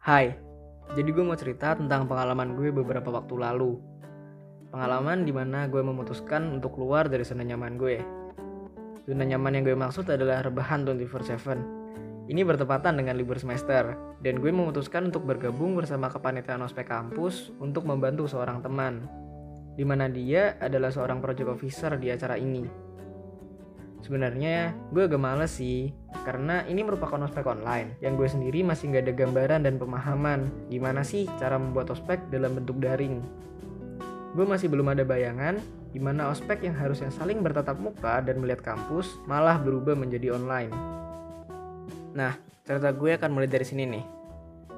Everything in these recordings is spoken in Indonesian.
Hai, jadi gue mau cerita tentang pengalaman gue beberapa waktu lalu. Pengalaman di mana gue memutuskan untuk keluar dari zona nyaman gue. Zona nyaman yang gue maksud adalah rebahan 24-7. Ini bertepatan dengan libur semester, dan gue memutuskan untuk bergabung bersama kepanitiaan ospek kampus untuk membantu seorang teman, di mana dia adalah seorang project officer di acara ini. Sebenarnya gue agak males sih, karena ini merupakan ospek online yang gue sendiri masih nggak ada gambaran dan pemahaman gimana sih cara membuat ospek dalam bentuk daring. Gue masih belum ada bayangan gimana ospek yang harusnya saling bertatap muka dan melihat kampus malah berubah menjadi online. Nah, cerita gue akan mulai dari sini nih.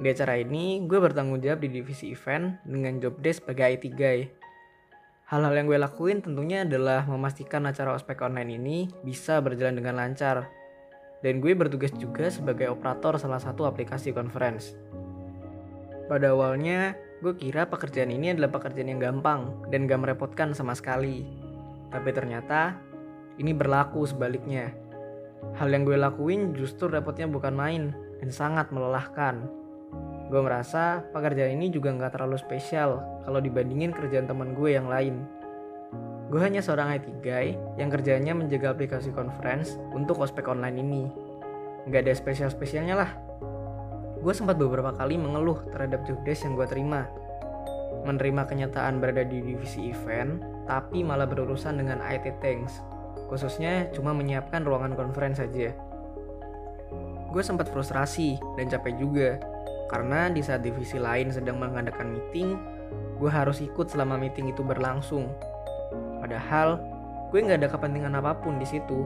Di acara ini, gue bertanggung jawab di divisi event dengan job desk sebagai IT guy. Hal-hal yang gue lakuin tentunya adalah memastikan acara ospek online ini bisa berjalan dengan lancar. Dan gue bertugas juga sebagai operator salah satu aplikasi conference. Pada awalnya, gue kira pekerjaan ini adalah pekerjaan yang gampang dan gak merepotkan sama sekali. Tapi ternyata, ini berlaku sebaliknya. Hal yang gue lakuin justru repotnya bukan main dan sangat melelahkan. Gue merasa pekerjaan ini juga nggak terlalu spesial kalau dibandingin kerjaan teman gue yang lain. Gue hanya seorang IT guy yang kerjanya menjaga aplikasi conference untuk ospek online ini. Nggak ada spesial-spesialnya lah. Gue sempat beberapa kali mengeluh terhadap job desk yang gue terima. Menerima kenyataan berada di divisi event, tapi malah berurusan dengan IT things khususnya cuma menyiapkan ruangan conference saja. Gue sempat frustrasi dan capek juga, karena di saat divisi lain sedang mengadakan meeting, gue harus ikut selama meeting itu berlangsung. Padahal, gue nggak ada kepentingan apa pun di situ.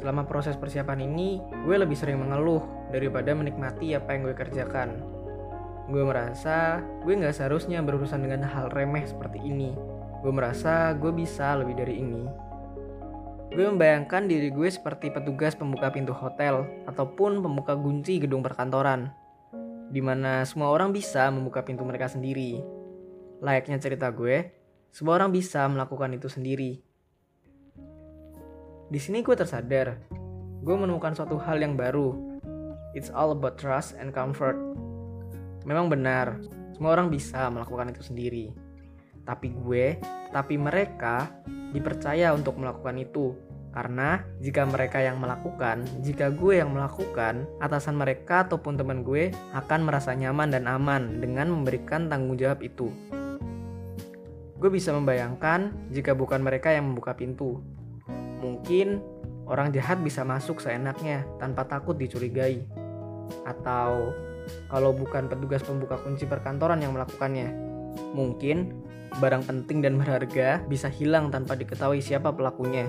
Selama proses persiapan ini, gue lebih sering mengeluh daripada menikmati apa yang gue kerjakan. Gue merasa gue nggak seharusnya berurusan dengan hal remeh seperti ini. Gue merasa gue bisa lebih dari ini. Gue membayangkan diri gue seperti petugas pembuka pintu hotel ataupun pembuka kunci gedung perkantoran, di mana semua orang bisa membuka pintu mereka sendiri. Layaknya cerita gue, semua orang bisa melakukan itu sendiri. Di sini gue tersadar, gue menemukan suatu hal yang baru. It's all about trust and comfort. Memang benar, semua orang bisa melakukan itu sendiri. Tapi gue, tapi mereka dipercaya untuk melakukan itu. Karena jika mereka yang melakukan, jika gue yang melakukan, atasan mereka ataupun teman gue akan merasa nyaman dan aman dengan memberikan tanggung jawab itu. Gue bisa membayangkan jika bukan mereka yang membuka pintu. Mungkin orang jahat bisa masuk seenaknya tanpa takut dicurigai. Atau kalau bukan petugas pembuka kunci perkantoran yang melakukannya, mungkin barang penting dan berharga bisa hilang tanpa diketahui siapa pelakunya.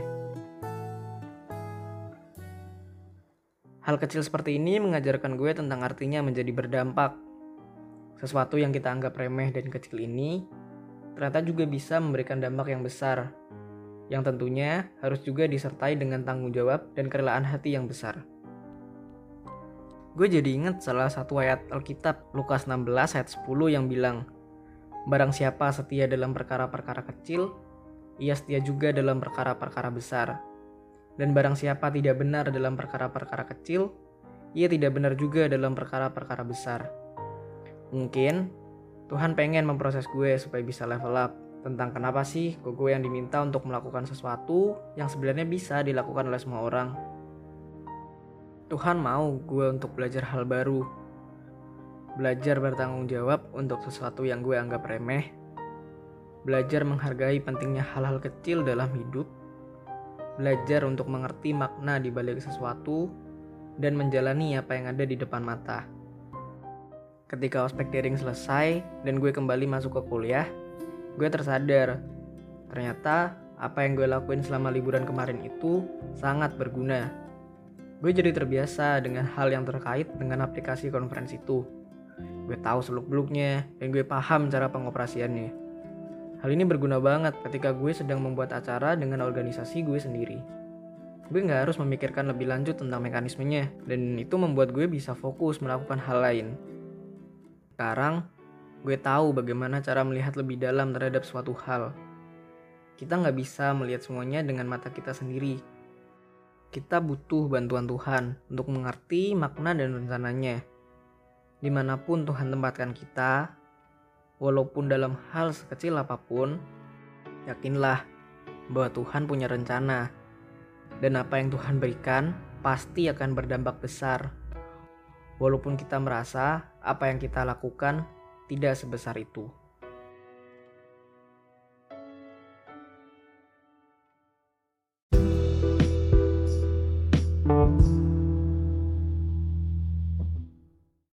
Hal kecil seperti ini mengajarkan gue tentang artinya menjadi berdampak. Sesuatu yang kita anggap remeh dan kecil ini ternyata juga bisa memberikan dampak yang besar, yang tentunya harus juga disertai dengan tanggung jawab dan kerelaan hati yang besar. Gue jadi inget salah satu ayat Alkitab Lukas 16 ayat 10 yang bilang, Barang siapa setia dalam perkara-perkara kecil, ia setia juga dalam perkara-perkara besar. Dan barang siapa tidak benar dalam perkara-perkara kecil, ia tidak benar juga dalam perkara-perkara besar. Mungkin Tuhan pengen memproses gue supaya bisa level up tentang kenapa sih gue yang diminta untuk melakukan sesuatu yang sebenarnya bisa dilakukan oleh semua orang. Tuhan mau gue untuk belajar hal baru, belajar bertanggung jawab untuk sesuatu yang gue anggap remeh, belajar menghargai pentingnya hal-hal kecil dalam hidup, belajar untuk mengerti makna di balik sesuatu, dan menjalani apa yang ada di depan mata. Ketika ospek daring selesai dan gue kembali masuk ke kuliah, gue tersadar ternyata apa yang gue lakuin selama liburan kemarin itu sangat berguna. Gue jadi terbiasa dengan hal yang terkait dengan aplikasi konferensi itu gue tahu seluk-beluknya, dan gue paham cara pengoperasiannya. Hal ini berguna banget ketika gue sedang membuat acara dengan organisasi gue sendiri. Gue gak harus memikirkan lebih lanjut tentang mekanismenya, dan itu membuat gue bisa fokus melakukan hal lain. Sekarang, gue tahu bagaimana cara melihat lebih dalam terhadap suatu hal. Kita nggak bisa melihat semuanya dengan mata kita sendiri. Kita butuh bantuan Tuhan untuk mengerti makna dan rencananya di mana pun Tuhan tempatkan kita, walaupun dalam hal sekecil apa pun, yakinlah bahwa Tuhan punya rencana, dan apa yang Tuhan berikan pasti akan berdampak besar. Walaupun kita merasa apa yang kita lakukan tidak sebesar itu.